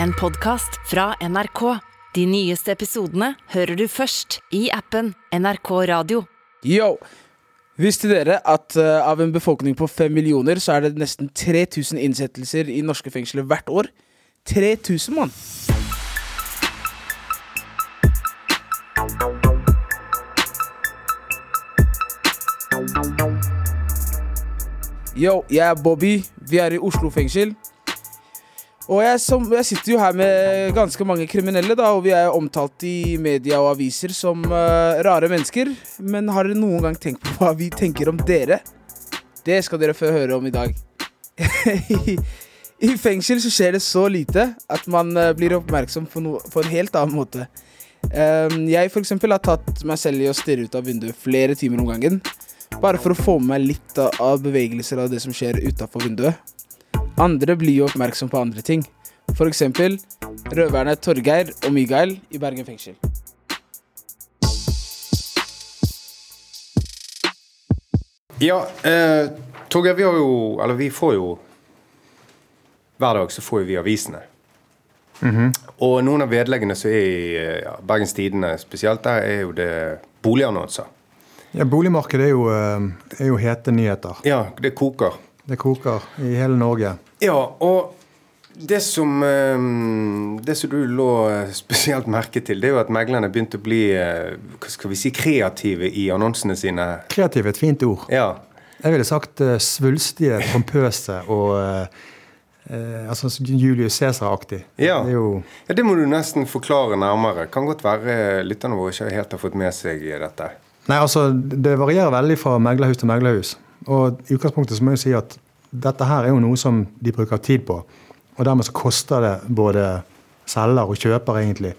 En podkast fra NRK. De nyeste episodene hører du først i appen NRK Radio. Yo! Visste dere at uh, av en befolkning på fem millioner, så er det nesten 3000 innsettelser i norske fengsler hvert år? 3000, mann! Yo, jeg er Bobby. Vi er i Oslo fengsel. Og jeg, som, jeg sitter jo her med ganske mange kriminelle, da, og vi er omtalt i media og aviser som uh, rare mennesker. Men har dere noen gang tenkt på hva vi tenker om dere? Det skal dere få høre om i dag. I, I fengsel så skjer det så lite at man uh, blir oppmerksom på, noe, på en helt annen måte. Um, jeg for eksempel har tatt meg selv i å stirre ut av vinduet flere timer om gangen. Bare for å få med meg litt av- av bevegelser av det som skjer utafor vinduet. Andre blir jo oppmerksom på andre ting. Eksempel røverne Torgeir og Miguel i Bergen fengsel. Ja, eh, Torgeir, vi har jo Eller vi får jo Hver dag så får vi avisene. Og noen av vedleggene som er i ja, Bergens Tidende spesielt, der er jo det boligannonser. Ja, Boligmarkedet er jo, eh, er jo hete nyheter. Ja, det koker. Det koker i hele Norge. Ja, og det som, eh, det som du lå eh, spesielt merke til, det er jo at meglerne begynte å bli eh, hva skal vi si, kreative i annonsene sine. Kreative er et fint ord. Ja, Jeg ville sagt eh, svulstige, pompøse og eh, altså Julius Cæsar-aktig. Ja. Det jo ja, Det må du nesten forklare nærmere. Kan godt være lytterne våre ikke helt har fått med seg dette. Nei, altså, det varierer veldig fra meglerhus til meglerhus. Og i utgangspunktet så må jeg si at dette her er jo noe som de bruker tid på. Og dermed så koster det både selger og kjøper egentlig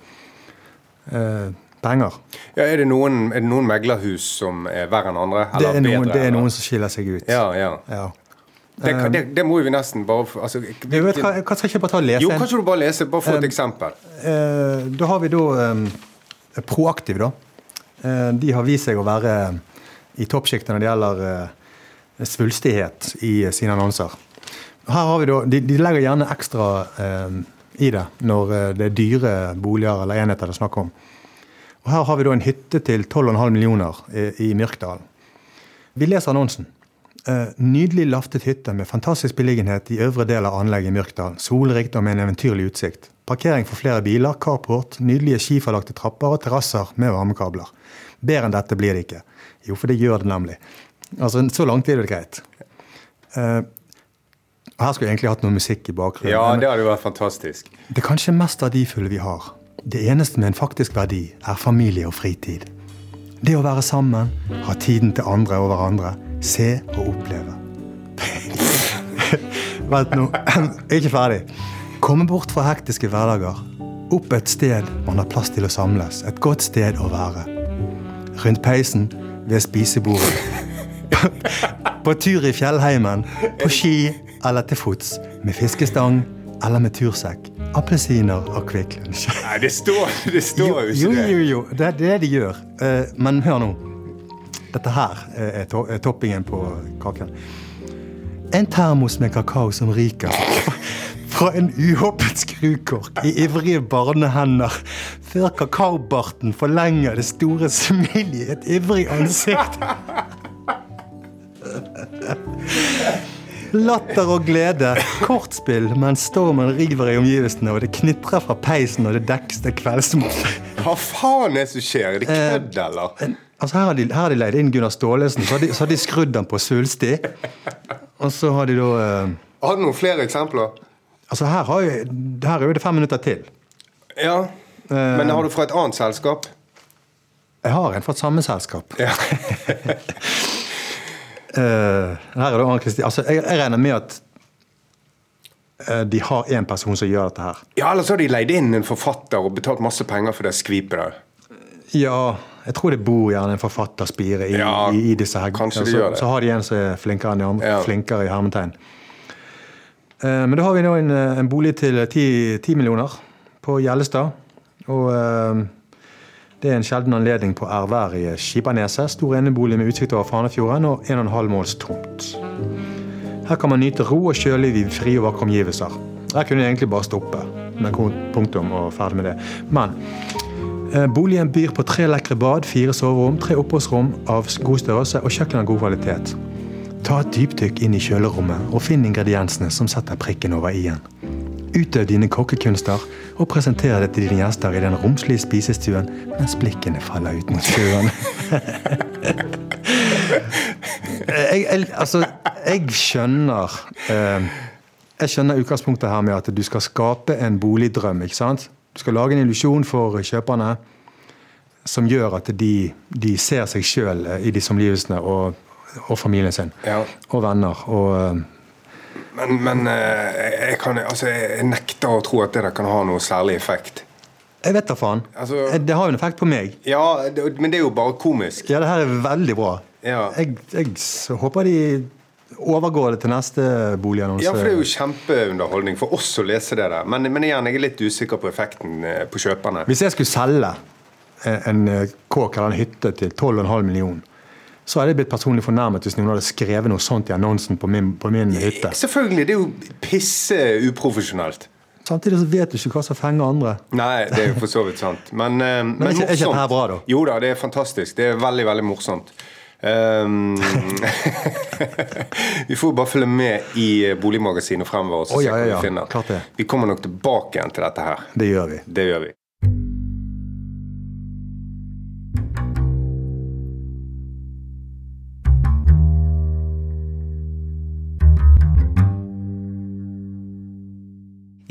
eh, penger. Ja, er det, noen, er det noen meglerhus som er verre enn andre? Det er, noen, det er eller? noen som skiller seg ut. Ja, ja. Ja. Det, det, det må vi nesten bare altså, vi, vet, hva, hva skal ikke bare ta og lese Jo, kanskje kan du bare lese? Bare få et Um, eksempel. Eh, da har vi da eh, Proaktiv, da. Eh, de har vist seg å være i toppsjiktet når det gjelder eh, svulstighet i sine annonser. Her har vi da, de, de legger gjerne ekstra eh, i det når eh, det er dyre boliger eller enheter det er snakk om. Og Her har vi da en hytte til 12,5 millioner i, i Myrkdalen. Vi leser annonsen. Eh, nydelig laftet hytte med fantastisk beliggenhet i øvre del av anlegget i Myrkdal. Solrikt og med en eventyrlig utsikt. Parkering for flere biler, carport, nydelige skiferlagte trapper og terrasser med varmekabler. Bedre enn dette blir det ikke. Jo, for det gjør det nemlig. Altså, Så langt er det greit. Uh, her skulle jeg egentlig hatt noe musikk i bakgrunnen. Ja, det hadde vært fantastisk. det kanskje mest verdifulle vi har, det eneste med en faktisk verdi, er familie og fritid. Det å være sammen, ha tiden til andre og hverandre, se og oppleve. Vent nå, jeg er ikke ferdig. Komme bort fra hektiske hverdager. Opp et sted man har plass til å samles. Et godt sted å være. Rundt peisen, ved spisebordet. På tur i fjellheimen, på ski eller til fots. Med fiskestang eller med tursekk. Appelsiner og Kvikk Lunsj. Nei, det står, det står jo, Jo, ikke jo, jo, jo. Det er det de gjør. Eh, Men hør nå. Dette her er to- er toppingen på kaken. En termos med kakao som ryker fra en uhåpet skrukork i ivrige barnehender, før kakaobarten forlenger det store smilet i et ivrig ansikt. Latter og glede, kortspill mens stormen river i omgivelsene, og det knitrer fra peisen og det dekkes til kveldsmot. Hva faen er det som skjer? Er det Eh, kødd, eller? Altså her har de, her har de leid inn Gunnar Staalesen, så har de, så har de skrudd den på svulstig. Og så har de da eh, Har du noen flere eksempler? Altså her, har jo, her er jo det fem minutter til. Ja. Men har du fra et annet selskap? Jeg har en fra et samme selskap. Ja. Eh, her er det Arne Kristi- Altså, jeg, jeg regner med at eh, de har én person som gjør dette her. ja, Eller så har de leid inn en forfatter og betalt masse penger for det skvipet der. Ja, jeg tror det bor gjerne en forfatterspire i, Ja, i, i disse her. kanskje de så, gjør det. så har de en som er flinkere enn de andre. Ja. Flinkere i hermetegn. Eh, men da har vi nå en, eh, en bolig til 10, 10 millioner på Gjellestad. Og eh, det er en sjelden anledning på ærverdige Skipaneset. Stor enebolig med utsikt over Fanefjorden og 1,5 måls tomt. Her kan man nyte ro og kjøleliv i frie og vakre omgivelser. Jeg kunne egentlig bare stoppe med punktum og ferdig med det. Men eh, boligen byr på tre lekre bad, fire soverom, tre oppholdsrom av god størrelse og kjøkken av god kvalitet. Ta et dypdykk inn i kjølerommet og finn ingrediensene som setter prikken over i-en. Utøv dine kokkekunster og presentere det til dine gjester i den romslige spisestuen mens blikkene faller ut mot sjøen. jeg, jeg, altså, jeg skjønner eh, Jeg skjønner utgangspunktet her med at du skal skape en boligdrøm. ikke sant? Du skal lage en illusjon for kjøperne som gjør at de, de ser seg sjøl i disse omgivelsene og, og familien sin. Ja. Og venner. og... eh, Men, men eh, jeg, kan, altså, jeg nekter å tro at det der kan ha noe særlig effekt. Jeg vet da faen. Altså- det har jo en effekt på meg. Ja, det, men det er jo bare komisk. Ja, det her er veldig bra. Ja. Jeg, jeg håper de overgår det til neste boligannonse. Ja, for det er jo kjempeunderholdning for oss å lese det der. Men, men igjen, jeg er litt usikker på effekten eh, på kjøperne. Hvis jeg skulle selge en, eh, kåk eller en hytte til 12,5 millioner, så hadde jeg blitt personlig fornærmet hvis noen hadde skrevet noe sånt i annonsen på min, på min hytte. Selvfølgelig, det er jo pisse uprofesjonalt. Samtidig så vet du ikke hva som fenger andre. Nei, det er jo for så vidt sant. Men, men, men, er ikke- er ikke dette bra, da? Jo da, det er fantastisk. Det er veldig, veldig morsomt. Um, vi får bare følge med i eh, Boligmagasinet fremover. så oh, ja, ja, ja, vi. Vi kommer nok tilbake igjen til dette her. Det gjør vi. Det gjør vi.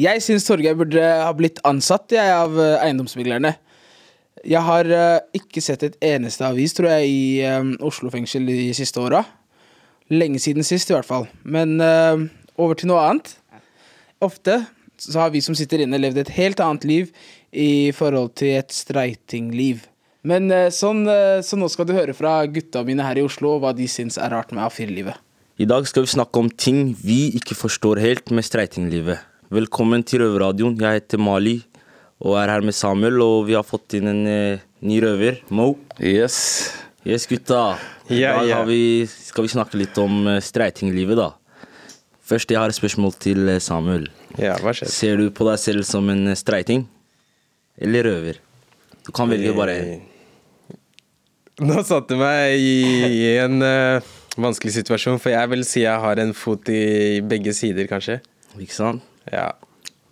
Jeg syns Torgeir burde ha blitt ansatt jeg, av eh, eiendomsmeglerne. Jeg har eh, ikke sett et eneste avis, tror jeg, i eh, Oslo fengsel de siste åra. Lenge siden sist, i hvert fall. Men uh, over til noe annet. Ofte så har vi som sitter inne, levd et helt annet liv i forhold til et streitingliv. Men sånn, så nå skal du høre fra gutta mine her i Oslo hva de syns er rart med A4-livet. I dag skal vi snakke om ting vi ikke forstår helt med streitinglivet. Velkommen til Røverradioen. Jeg heter Mali og er her med Samuel, og vi har fått inn en eh, ny røver, Mo. Yes. Yes, gutta. I Ja, dag har vi, skal vi snakke litt om eh, streitinglivet, da. Først, jeg har et spørsmål til eh, Samuel. Ja, hva skjer? Ser du på deg selv som en eh, streiting? Eller røver? Du kan velge bare en. Nå satte du meg i, i en eh, vanskelig situasjon, for jeg vil si jeg har en fot i begge sider, kanskje. Ikke sant? Ja.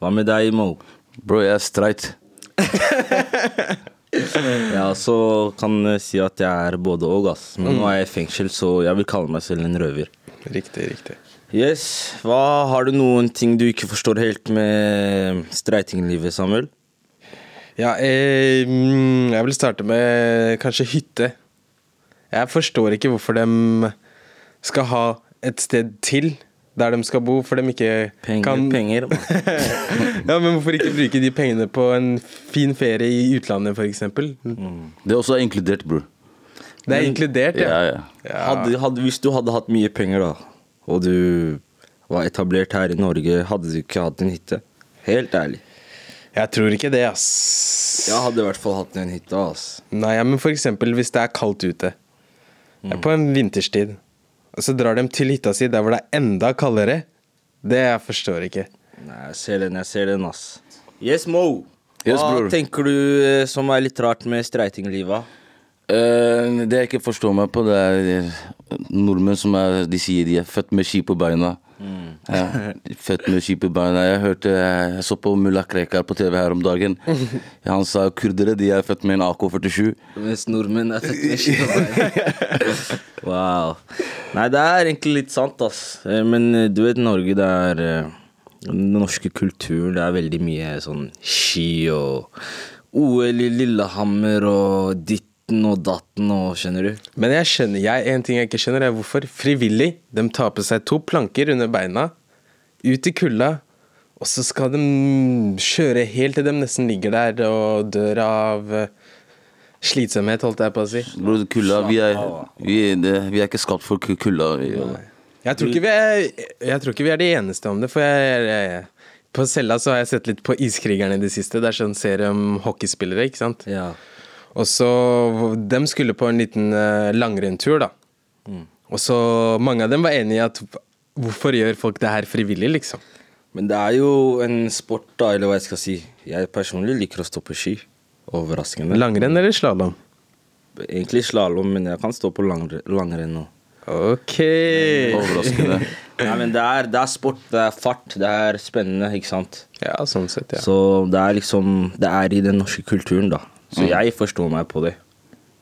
Hva med deg, Mo? Bro, jeg er streit. Ja, så kan jeg si at jeg er både og, ass. Men nå er jeg i fengsel, så jeg vil kalle meg selv en røver. Riktig, riktig. Yes, hva Har du noen ting du ikke forstår helt med streitinglivet, Samuel? Ja, eh, jeg vil starte med kanskje hytte. Jeg forstår ikke hvorfor de skal ha et sted til der de skal bo, for de ikke Penger, kan penger. Ja, Men hvorfor ikke bruke de pengene på en fin ferie i utlandet, f.eks.? Det er også inkludert, bror. Det er inkludert, Ja, ja. ja. Ja. Hadde, hadde, hvis du hadde hatt mye penger, da, og du var etablert her i Norge, hadde du ikke hatt en hytte? Helt ærlig. Jeg tror ikke det, ass. Jeg hadde i hvert fall hatt en hytte, ass. Nei, ja, men for eksempel hvis det er kaldt ute. Er på en vinterstid. Og så drar de til hytta si der hvor det er enda kaldere. Det jeg forstår ikke. Nei, jeg ser den, jeg ser den, ass. Yes, Mo. Hva Yes, tenker du eh, som er litt rart med streitinglivet? Eh, det jeg ikke forstår meg på, det er nordmenn som er De sier de er født med ski på beina. Ja, født med ski på beina. Jeg hørte Jeg så på mulla Krekar på TV her om dagen. Han sa kurdere de er født med en AK-47. Mens nordmenn er født med ski på beina. Wow. Nei, det er egentlig litt sant, ass. Eh, Men eh, du vet, Norge, det er Den norske kulturen, det er veldig mye sånn ski og OL i Lillehammer og ditten og datten og Skjønner du? Men jeg skjønner, jeg, en ting jeg ikke skjønner, er hvorfor frivillig de tar på seg to planker under beina, ut i kulda, og så skal de kjøre helt til de nesten ligger der og dør av eh, slitsomhet, holdt jeg på å si. Bro, kulda Vi er, vi, det, vi er ikke skapt for ku- kulda. Vi, Jeg tror ikke vi er, jeg tror ikke vi er de eneste om det, for jeg, jeg, jeg på cella så har jeg sett litt på Iskrigerne i det siste. Det er sånn serie om hockeyspillere, ikke sant. Ja. Og så De skulle på en liten uh, langrennstur, da. Og så mange av dem var enige i at hvorfor gjør folk det her frivillig, liksom? Men det er jo en sport, da, eller hva jeg skal si. Jeg personlig liker å stå på ski. Overraskende. Langrenn eller slalåm? Egentlig slalåm, men jeg kan stå på langre- langrenn nå. Ok. Overraskende. Nei, men det er, det er sport, det er fart, det er spennende, ikke sant. Ja, sånn sett, ja. Så det er liksom Det er i den norske kulturen, da. Så jeg forstår meg på det,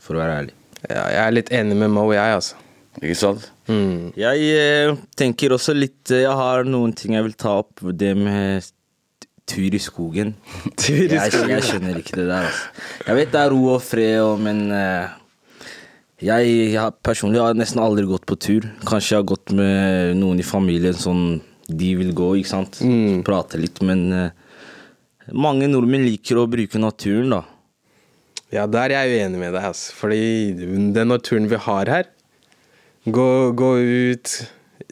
for å være ærlig. ja. Jeg er litt enig med Mo, jeg, altså. Ikke sant? Mm. Jeg eh, tenker også litt eh, Jeg har noen ting jeg vil ta opp. Det med tur i skogen. Tur i skogen. jeg skjønner ikke det der, altså. Jeg vet det er ro og fred, og, men eh, jeg, jeg har personlig har nesten aldri gått på tur. Kanskje jeg har gått med noen i familien sånn de vil gå, ikke sant. Prate litt, men eh, mange nordmenn liker å bruke naturen, da. Ja, der er jeg uenig med deg, altså. Fordi den naturen vi har her Gå, gå ut,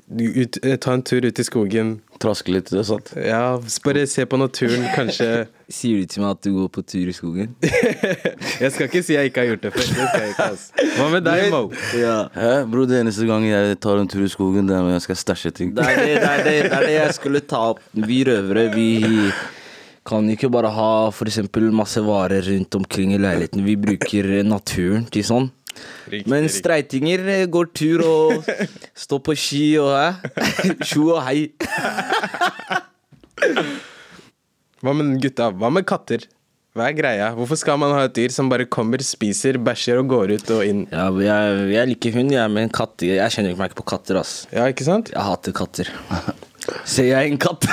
ut eh, Ta en tur ut i skogen. Traske litt, det er sant? Ja, bare se på naturen, kanskje Sier du til meg at du går på tur i skogen? Jeg skal ikke si jeg ikke har gjort det før. Det skal jeg ikke, altså. Hva med deg, Mo? ja. Hæ, bro, det eneste gang jeg tar en tur i skogen, det er når jeg skal stæsje ting. Det er det, det, er det, det er det jeg skulle ta opp. Vi røvere, vi kan ikke bare ha eksempel masse varer rundt omkring i leiligheten. Vi bruker naturen til sånn. Riktig, Men streitinger eh, går tur og står på ski og hæ? Tjo og hei. Hva med gutta? Hva med katter? Hva er greia? Hvorfor skal man ha et dyr som bare kommer, spiser, bæsjer og går ut og inn? Ja, jeg, jeg liker hund, jeg, men katt Jeg kjenner meg ikke på katter, ass. Ja, ikke sant? Jeg hater katter. Ser jeg en katt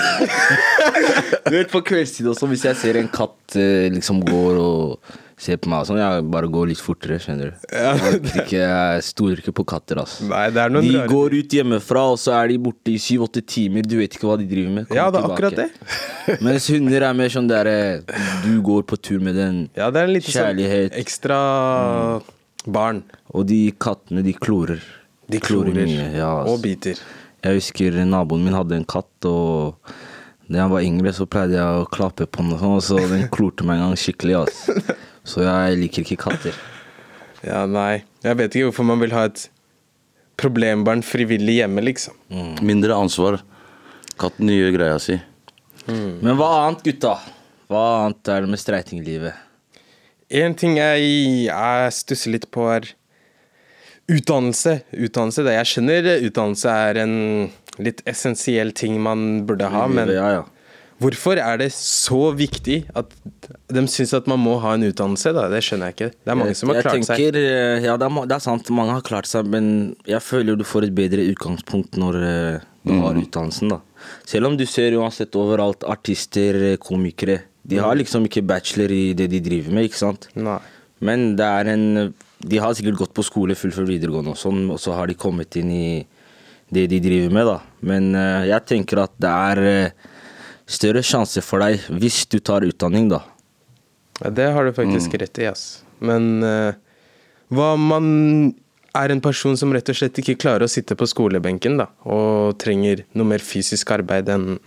Du vet på kveldstid også, hvis jeg ser en katt eh, liksom går og ser på meg og sånn, jeg bare går litt fortere, skjønner du. Jeg, jeg stoler ikke på katter, altså. Nei, det er noen De rare går ut hjemmefra, og så er de borte i syv-åtte timer. Du vet ikke hva de driver med. Kommer Ja, det er akkurat det. Mens hunder er mer sånn derre Du går på tur med den, Ja, det er en litt Kjærlighet. sånn ekstra barn. og de kattene, de klorer. De klorer mye, ja, altså. og biter. Jeg husker naboen min hadde en katt, og da jeg var yngre, så pleide jeg å klappe på den, og sånn, så den klorte meg en gang skikkelig. ass. Så jeg liker ikke katter. Ja, nei. Jeg vet ikke hvorfor man vil ha et problembarn frivillig hjemme, liksom. Mindre ansvar. Katten gjør greia si. Men hva annet, gutta? Hva annet er det med streitinglivet? En ting jeg, jeg stusser litt på, er utdannelse. Utdannelse, det Jeg skjønner utdannelse er en litt essensiell ting man burde ha, men ja, ja. hvorfor er det så viktig at de syns at man må ha en utdannelse? da? Det skjønner jeg ikke. Det er mange som har klart tenker, seg. Ja, det er, det er sant, mange har klart seg, men jeg føler du får et bedre utgangspunkt når eh, du har utdannelsen, da. Selv om du ser uansett overalt artister, eh, komikere. De har liksom ikke bachelor i det de driver med, ikke sant? Nei. Men det er en De har sikkert gått på skole, fullført videregående og sånn, og så har de kommet inn i det de driver med, da. Men uh, jeg tenker at det er uh, større sjanse for deg hvis du tar utdanning, da. Ja, det har du faktisk rett i, ass. Men uh, hva om man er en person som rett og slett ikke klarer å sitte på skolebenken, da, og trenger noe mer fysisk arbeid enn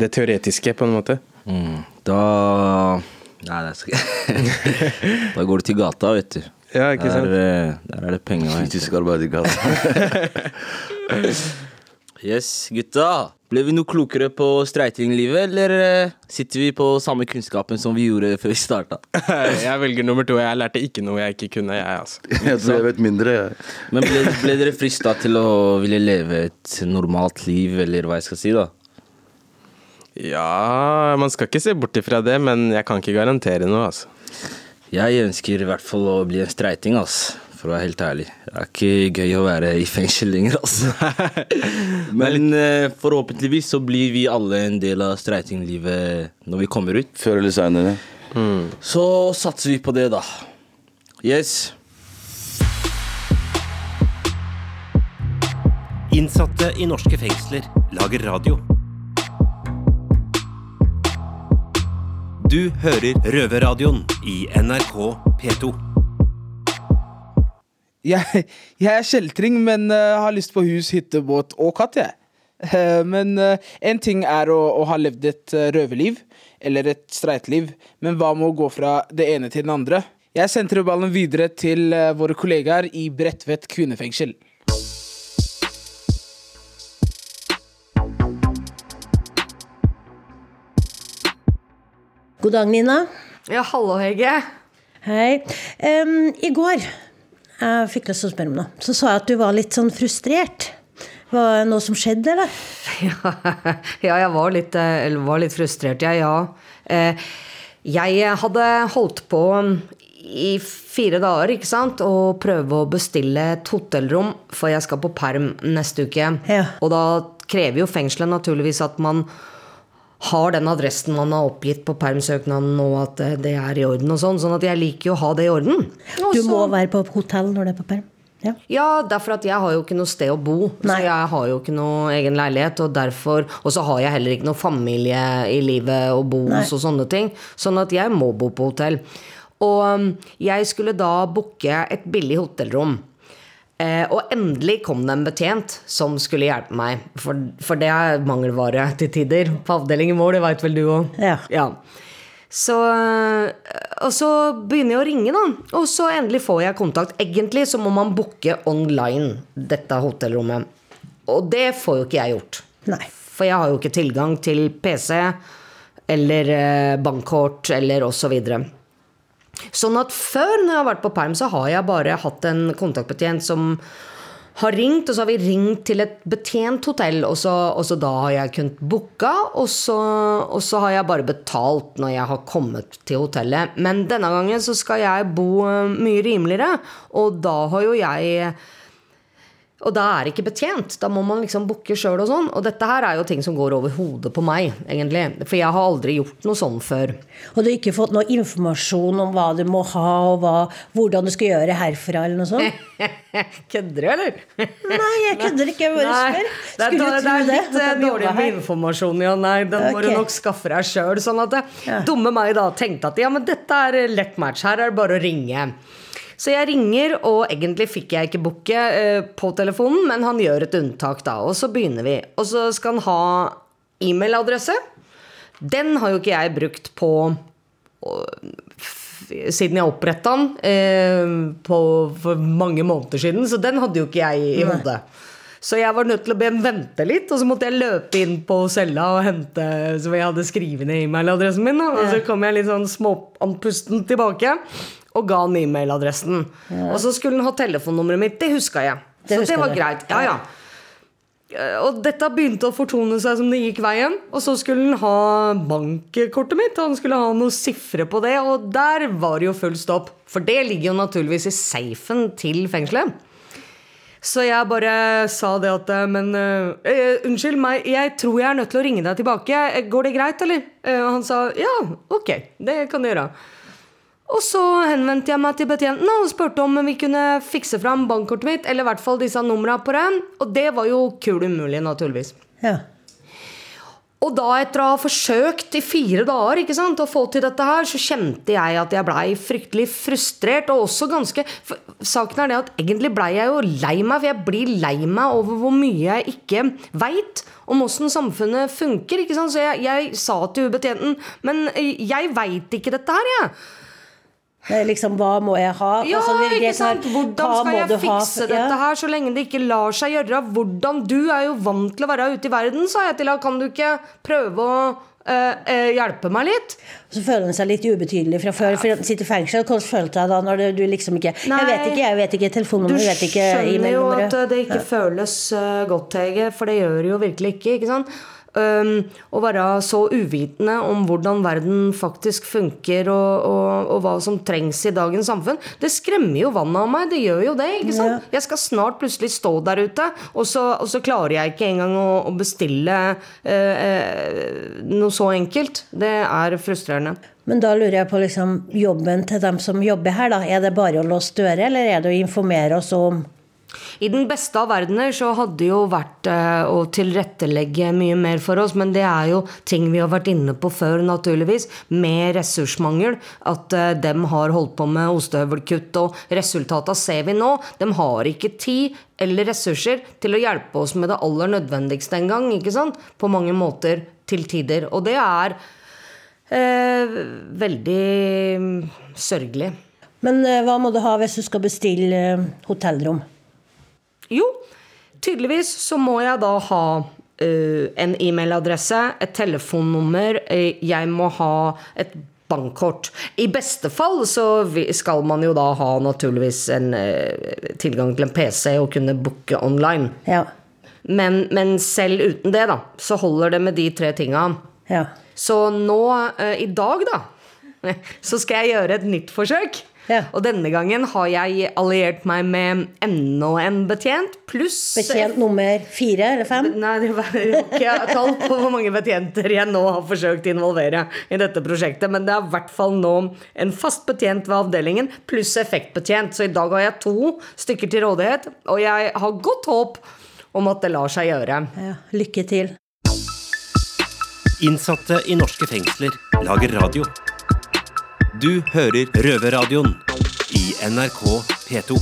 det teoretiske, på en måte? Mm. Da Nei, det skal Da går du til gata, vet du. Ja, ikke sant? Der, der er det penger å hente. Fysisk arbeid i gata. Yes, gutta. Ble vi noe klokere på streitinglivet, eller eh, sitter vi på samme kunnskapen som vi gjorde før vi starta? Jeg velger nummer to. Jeg lærte ikke noe jeg ikke kunne, jeg, altså. Jeg tror jeg vet mindre. jeg. Men ble, ble dere frista til å ville leve et normalt liv, eller hva jeg skal si, da? Ja, man skal ikke se bort ifra det, men jeg kan ikke garantere noe, altså. Jeg ønsker i hvert fall å bli en streiting, ass. For å være helt ærlig. Det er ikke gøy å være i fengsel lenger, altså. Men eh, forhåpentligvis så blir vi alle en del av streitinglivet når vi kommer ut. Før eller seinere. Så satser vi på det, da. Yes. Innsatte i norske fengsler lager radio. Du hører Røverradioen i NRK P2. Jeg, jeg er kjeltring, men uh, har lyst på hus, hytte, båt og katt, jeg. Uh, men uh, en ting er å, å ha levd et røverliv, eller et streitliv, men hva med å gå fra det ene til den andre? Jeg sentrer ballen videre til våre kollegaer i Bredtvet kvinnefengsel. God dag, Nina. Ja, hallo, Hege. Hei. Um, I går jeg fikk lyst til å spørre om noe. Så sa jeg at du var litt sånn frustrert. Var det noe som skjedde, eller? Ja, jeg var litt, eh, var litt frustrert, jeg, ja. Eh, Jeg hadde holdt på i fire dager, ikke sant, og prøve å bestille et hotellrom, for jeg skal på perm neste uke. Ja. Og da krever jo fengselet naturligvis at man har den adressen man har oppgitt på permsøknaden, og at eh, det er i orden og sånn. Sånn at jeg liker jo å ha det i orden. Også, Du må være på hotell når du er på perm. Ja. ja, derfor at jeg har jo ikke noe sted å bo. Nei. Så jeg har jo ikke noe egen leilighet, og derfor Og så har jeg heller ikke noe familie i livet å bo hos og sånne ting. Sånn at jeg må bo på hotell. Og um, jeg skulle da booke et billig hotellrom. Eh, og endelig kom det en betjent som skulle hjelpe meg. For, for det er mangelvare til tider på avdelingen vår, det veit vel du òg. Ja. Så, og så begynner jeg å ringe, da. Og så endelig får jeg kontakt. Egentlig så må man booke online dette hotellrommet. Og det får jo ikke jeg gjort. Nei. For jeg har jo ikke tilgang til PC eller eh, bankkort eller osv. Så videre. Sånn at før, når jeg har vært på perm, så har jeg bare hatt en kontaktbetjent som har ringt, og så har vi ringt til et betjent hotell, og så, og så da har jeg kunnet booka, og og så har jeg bare betalt når jeg har kommet til hotellet. Men denne gangen så skal jeg bo eh, mye rimeligere, og da har jo jeg og da er det ikke betjent. Da må man liksom booke sjøl og sånn. Og dette her er jo ting som går over hodet på meg, egentlig. For jeg har aldri gjort noe sånn før. Og du har ikke fått noe informasjon om hva du må ha, og hva, hvordan du skal gjøre herfra, eller noe sånt? Kødder du, eller? Nei, jeg kødder ikke. Jeg bare spør. det du tro det tro er det, litt det, de eh, dårlig med her. informasjon, ja. Nei, den må du nok skaffe deg sjøl. Sånn at det, Ja. dumme meg da tenkte at ja, men dette er lett match. Her er det bare å ringe. Så jeg ringer, og egentlig fikk jeg ikke booke eh, på telefonen, men han gjør et unntak da, og så begynner vi. Og så skal han ha e-mailadresse. Den har jo ikke jeg brukt på siden jeg oppretta den eh, på, for mange måneder siden, så den hadde jo ikke jeg i hodet. Så jeg var nødt til å be dem vente litt, og så måtte jeg løpe inn på cella og hente som jeg hadde skrevet ned e-mailadressen min, og så kom jeg litt sånn småandpusten tilbake og ga han e-mailadressen. Og så skulle han ha telefonnummeret mitt, det huska jeg. Det så det var det. greit. Ja, ja. Eh, Og dette begynte å fortone seg som det gikk veien. Og så skulle han ha bankkortet mitt, og han skulle ha noen sifre på det. Og der var det jo full stopp. For det ligger jo naturligvis i safen til fengselet. Så jeg bare sa det at eh, Men eh, unnskyld meg, jeg tror jeg er nødt til å ringe deg tilbake. Går det greit, eller? Og han sa ja, ok, det kan du gjøre. Og så henvendte jeg meg til betjentene og spurte om vi kunne fikse fram bankkortet mitt, eller i hvert fall disse numra på det. Og det var jo kul umulig, naturligvis. Ja. Og da, etter å ha forsøkt i fire dager ikke sant, å få til dette her, så kjente jeg at jeg blei fryktelig frustrert. Og også ganske for Saken er det at egentlig blei jeg jo lei meg, for jeg blir lei meg over hvor mye jeg ikke veit om åssen samfunnet funker. ikke sant, Så jeg, jeg sa til betjenten Men eh, jeg veit ikke dette her, jeg. Er Liksom, hva må jeg ha? Ja, Altså, det ikke sant? Hvordan skal jeg fikse ha? dette her så lenge det ikke lar seg gjøre? Hvordan Du er jo vant til å være ute i verden, sa jeg til henne. Kan du ikke prøve å Uh, uh, hjelpe meg litt? Så føler han seg litt ubetydelig fra før. For sitter i fengsel. Hvordan følte jeg da når du, du liksom ikke Nei. Jeg vet ikke, jeg vet ikke Du telefonnummer, jeg vet ikke skjønner jo at eh, det ikke føles uh, godt, Hege, for det gjør det jo virkelig ikke. ikke sant? Å være så uvitende om hvordan verden faktisk funker, og, og, og hva som trengs i dagens samfunn, det skremmer jo vannet av meg. Det gjør jo det. ikke sant? Jeg skal snart plutselig stå der ute, og så, og så klarer jeg ikke engang å, å bestille eh, noe så enkelt. Det er frustrerende. Men da lurer jeg på liksom, jobben til dem som jobber her. da. Er det bare å låse dører, eller er det å informere oss om I den beste av verdener så hadde det jo vært eh, å tilrettelegge mye mer for oss, men det er jo ting vi har vært inne på før, naturligvis, med ressursmangel. At eh, dem har holdt på med ostehøvelkutt, og resultata ser vi nå. De har ikke tid eller ressurser til å hjelpe oss med det aller nødvendigste ikke sant? På mange måter til tider. Og det er eh, veldig mm, sørgelig. Men eh, hva må du ha hvis du skal bestille hotellrom? Jo, tydeligvis så må jeg da ha Uh, en e-mailadresse, et telefonnummer, uh, jeg må ha et bankkort. I beste fall så skal man jo da ha naturligvis en uh, tilgang til en PC og kunne booke online. Ja. Men, men selv uten det, da, så holder det med de tre tinga. Ja. Så nå, i dag, da, så skal jeg gjøre et nytt forsøk. Ja. Og denne gangen har jeg alliert meg med enda en betjent, pluss Betjent nummer fire eller fem? Nei, det var jeg har ikke tall på hvor mange betjenter jeg nå har forsøkt å involvere i dette prosjektet, men det er i hvert fall nå en fast betjent ved avdelingen pluss effektbetjent. Så i dag har jeg to stykker til rådighet, og jeg har godt håp om at det lar seg gjøre. Ja. Lykke til. Innsatte i norske fengsler lager radio. Du hører Røverradioen i NRK P2.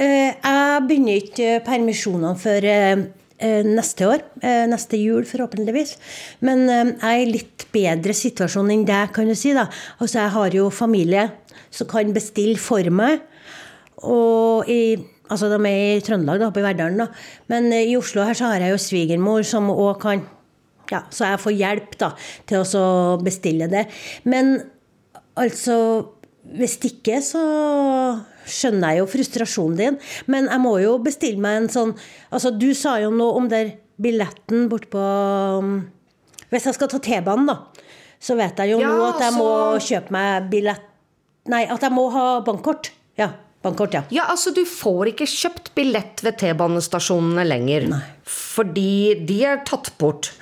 Eh, Jeg begynner ikke permisjonene før eh, eh, neste år. Neste jul, forhåpentligvis. Men jeg er i litt bedre situasjon enn deg, kan du si. da. Altså, Jeg har jo familie som kan bestille for meg. Og i, altså De er i Trøndelag, da, oppe i Verdalen. da. Men i Oslo her så har jeg jo svigermor som òg kan ja, Så jeg får hjelp da, til å bestille det. Men altså Hvis ikke, så skjønner jeg jo frustrasjonen din. Men jeg må jo bestille meg en sånn Altså, du sa jo noe om der billetten bortpå um, Hvis jeg skal ta T-banen, da, så vet jeg jo Ja, nå at jeg må kjøpe meg billett Nei, at jeg må ha bankkort. Ja. Bankkort, ja. Ja, altså Du får ikke kjøpt billett ved T-banestasjonene lenger. Fordi de er tatt bort.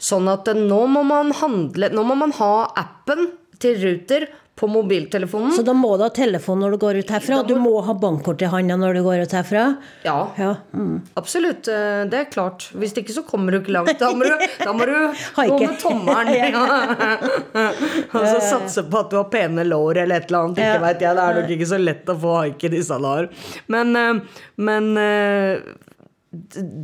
Sånn at eh, nå må man handle Nå må man ha appen til Ruter på mobiltelefonen. Så da må du ha telefon når du går ut herfra, Må... du må ha bankkort i handa når du går ut herfra. Ja, Ja. Mm. absolutt. eh, Det er klart. Hvis ikke så kommer du ikke langt. Da må du, da må du gå med tommelen. og så satse på at du har pene lår eller et eller annet. Ikke Ja. vet jeg, Det er nok ikke så lett å få haik i disse dager. Men, eh, men eh,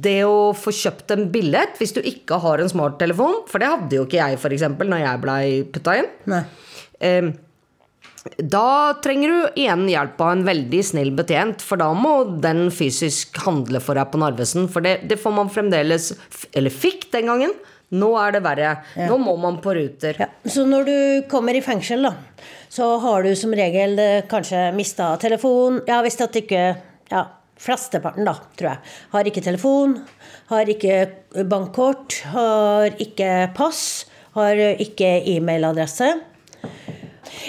det å få kjøpt en billett hvis du ikke har en smarttelefon, for det hadde jo ikke jeg f.eks. når jeg blei putta inn. Nei. Eh, da trenger du igjen hjelp av en veldig snill betjent, for da må den fysisk handle for deg på Narvesen. For det, det får man fremdeles Eller fikk den gangen. Nå er det verre. Nå må man på Ruter. Ja. Så når du kommer i fengsel, da, så har du som regel eh, kanskje mista telefon. Ja, hvis at ikke Ja, flesteparten, da, tror jeg. Har ikke telefon, har ikke bankkort, har ikke pass, har ikke e-mailadresse.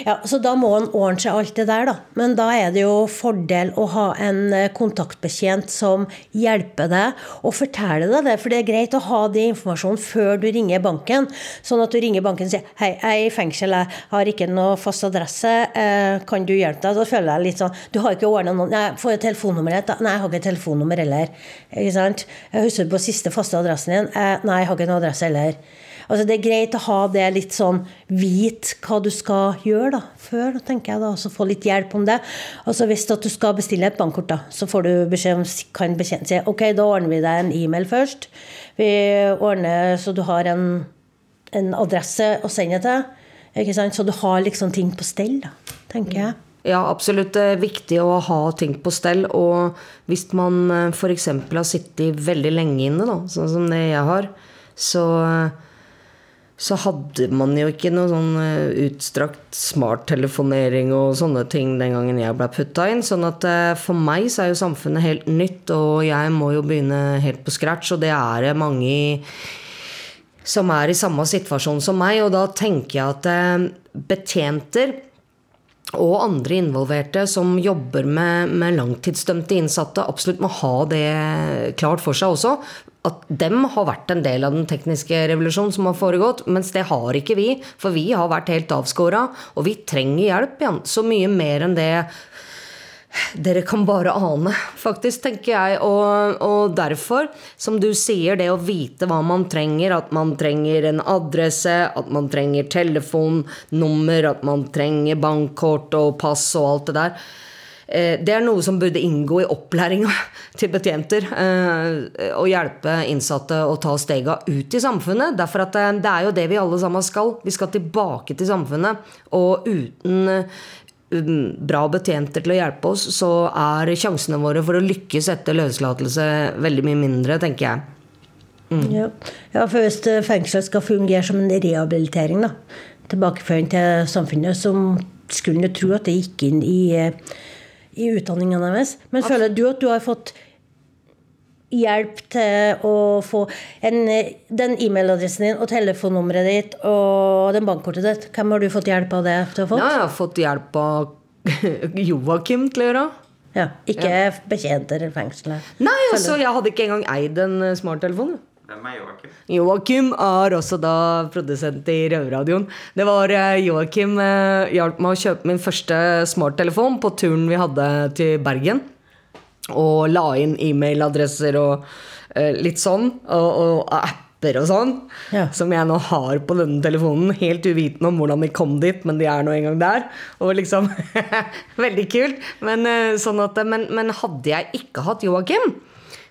Ja, Så da må han ordne seg alt det der, da. Men da er det jo fordel å ha en eh, kontaktbetjent som hjelper deg og forteller deg det. For det er greit å ha den informasjonen før du ringer banken. Sånn at du ringer banken og sier hei, jeg er i fengsel, jeg har ikke noe fast adresse, eh, kan du hjelpe deg? Da føler jeg litt sånn Du har ikke ordna noen Nei, får jeg telefonnummeret ditt? Nei, jeg har ikke telefonnummer heller. Ikke sant? Jeg husker på siste faste adressen din. Eh, nei, jeg har ikke noen adresse heller. Altså Det er greit å ha det litt sånn Vit hva du skal gjøre da før, da, tenker jeg da, og så få litt hjelp om det. Altså Hvis du skal bestille et bankkort, da, så får du beskjed om kan betjent si ok, da ordner vi deg en e-mail først. Vi ordner så du har en, en adresse å sende til. Ikke sant? Så du har liksom ting på stell, da, tenker jeg. Ja, absolutt. Det er viktig å ha ting på stell. Og hvis man f.eks. har sittet veldig lenge inne, da, sånn som det jeg har, så, så hadde man jo ikke noe sånn eh, utstrakt smarttelefonering og sånne ting den gangen jeg ble putta inn. Sånn at eh, for meg så er jo samfunnet helt nytt, og jeg må jo begynne helt på scratch. Og det er det mange som er i samme situasjon som meg, og da tenker jeg at eh, betjenter og andre involverte som jobber med, med langtidsdømte innsatte, absolutt må ha det klart for seg også. At dem har vært en del av den tekniske revolusjonen som har foregått, mens det har ikke vi. For vi har vært helt avskåra, og vi trenger hjelp. Ja. Så mye mer enn det dere kan bare ane, faktisk, tenker jeg. Og, og, derfor, som du sier, det å vite hva man trenger, at man trenger en adresse, at man trenger telefonnummer, at man trenger bankkort og pass og alt det der. eh, Det er noe som burde inngå i opplæringa til betjenter. eh, Å hjelpe innsatte å ta stega ut i samfunnet. Derfor at det, det er jo det vi alle sammen skal. Vi skal tilbake til samfunnet. Og uten bra betjenter til å hjelpe oss, så er sjansene våre for å lykkes etter løslatelse veldig mye mindre, tenker jeg. Ja. ja, for hvis fengselet skal fungere som en rehabilitering, da, tilbakeføring til samfunnet, så skulle en jo tro at det gikk inn i, eh, i utdanninga deres. Men føler du at du har fått hjelp til å få en, den e-mailadressen din og telefonnummeret ditt og den bankkortet ditt? Hvem har du fått hjelp av det til å få? Ja, jeg har fått hjelp av Joakim til å gjøre. Ja, ikke betjenter i fengselet. Nei, altså, jeg hadde ikke engang eid en eh, smarttelefon. jo. Joakim er også da produsent i Røverradioen. Det var eh, Joakim eh, hjalp meg å kjøpe min første smarttelefon på turen vi hadde til Bergen. Og la inn e-mailadresser og uh, litt sånn. Og, og apper og sånn. Som jeg nå har på denne telefonen. Helt uvitende om hvordan de kom dit, men de er nå engang der. Og liksom Veldig kult. Men, uh, sånn at, men, men hadde jeg ikke hatt Joakim,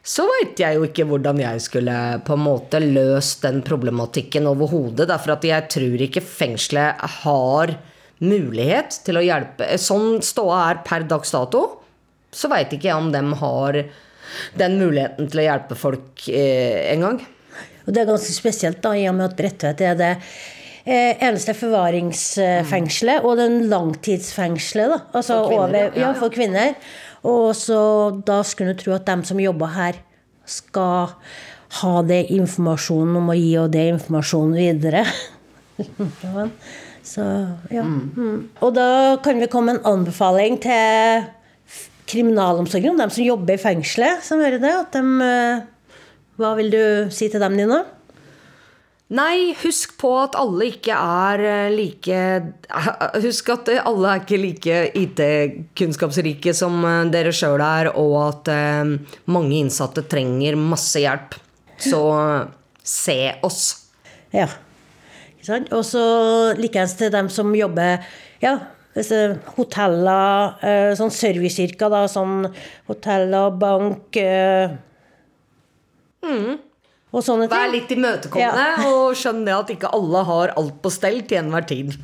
så veit jeg jo ikke hvordan jeg skulle på en måte løst den problematikken overhodet. Derfor at jeg tror ikke fengselet har mulighet til å hjelpe Sånn ståa er per dags dato, så veit ikke jeg om de har den muligheten til å hjelpe folk eh, en gang. Og det er ganske spesielt, da, i og med at Bredtvet er det eh, eneste forvaringsfengselet, og den langtidsfengselet, da. Altså For kvinner, over, ja. for kvinner. Og så da skulle du tro at dem som jobber her, skal ha det informasjonen om å gi og det informasjonen videre. så, ja. Mm. Og da kan vi komme med en anbefaling til kriminalomsorgen, dem som jobber i fengselet, som hører det. At dem, eh, hva vil du si til dem, Nina? Nei, husk på at alle ikke er eh, like Husk at alle er ikke like IT-kunnskapsrike som eh, dere sjøl er, og at mange innsatte trenger masse hjelp. Så se oss. Ja. Ikke sant? Og så likeens til dem som jobber ja, er hoteller, eh, sånn serviceyrker, da, sånn hoteller, bank eh, Og sånne ting. Vær litt imøtekommende, og skjønn det at ikke alle har alt på stell til enhver tid.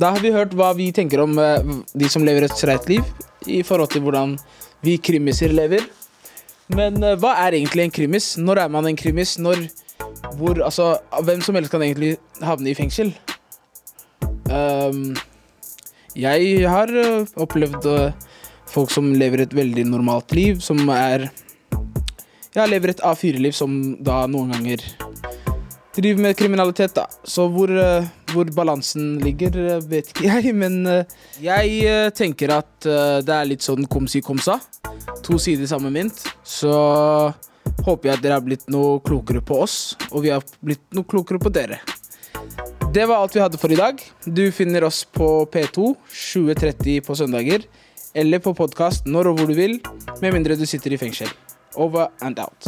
Da har vi hørt hva vi tenker om eh, de som lever et streit liv, i forhold til hvordan vi krimiser lever. Men uh, hva er egentlig en krimis? Når er man en krimis? Når, hvor, altså, hvem som helst kan egentlig havne i fengsel. Um, jeg har uh, opplevd eh, folk som lever et veldig normalt liv, som er Jeg lever et A4-liv som da noen ganger driver med kriminalitet, da. Så hvor, hvor balansen ligger, vet ikke jeg. Men jeg tenker at det er litt sånn komsi-komsa. kom sa. To sider samme mynt. Så håper jeg at dere har blitt noe klokere på oss, og vi har blitt noe klokere på dere. Det var alt vi hadde for i dag. Du finner oss på P2 2030 på søndager, eller på podkast når og hvor du vil, med mindre du sitter i fengsel. Over and out.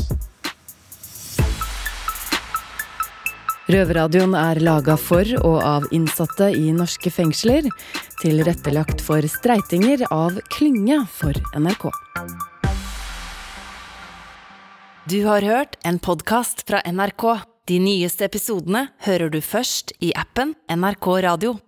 Røverradioen er laga for og av innsatte i norske fengsler. Tilrettelagt for streitinger av Klynge for NRK. Du har hørt en podkast fra NRK. De nyeste episodene hører du først i appen NRK Radio.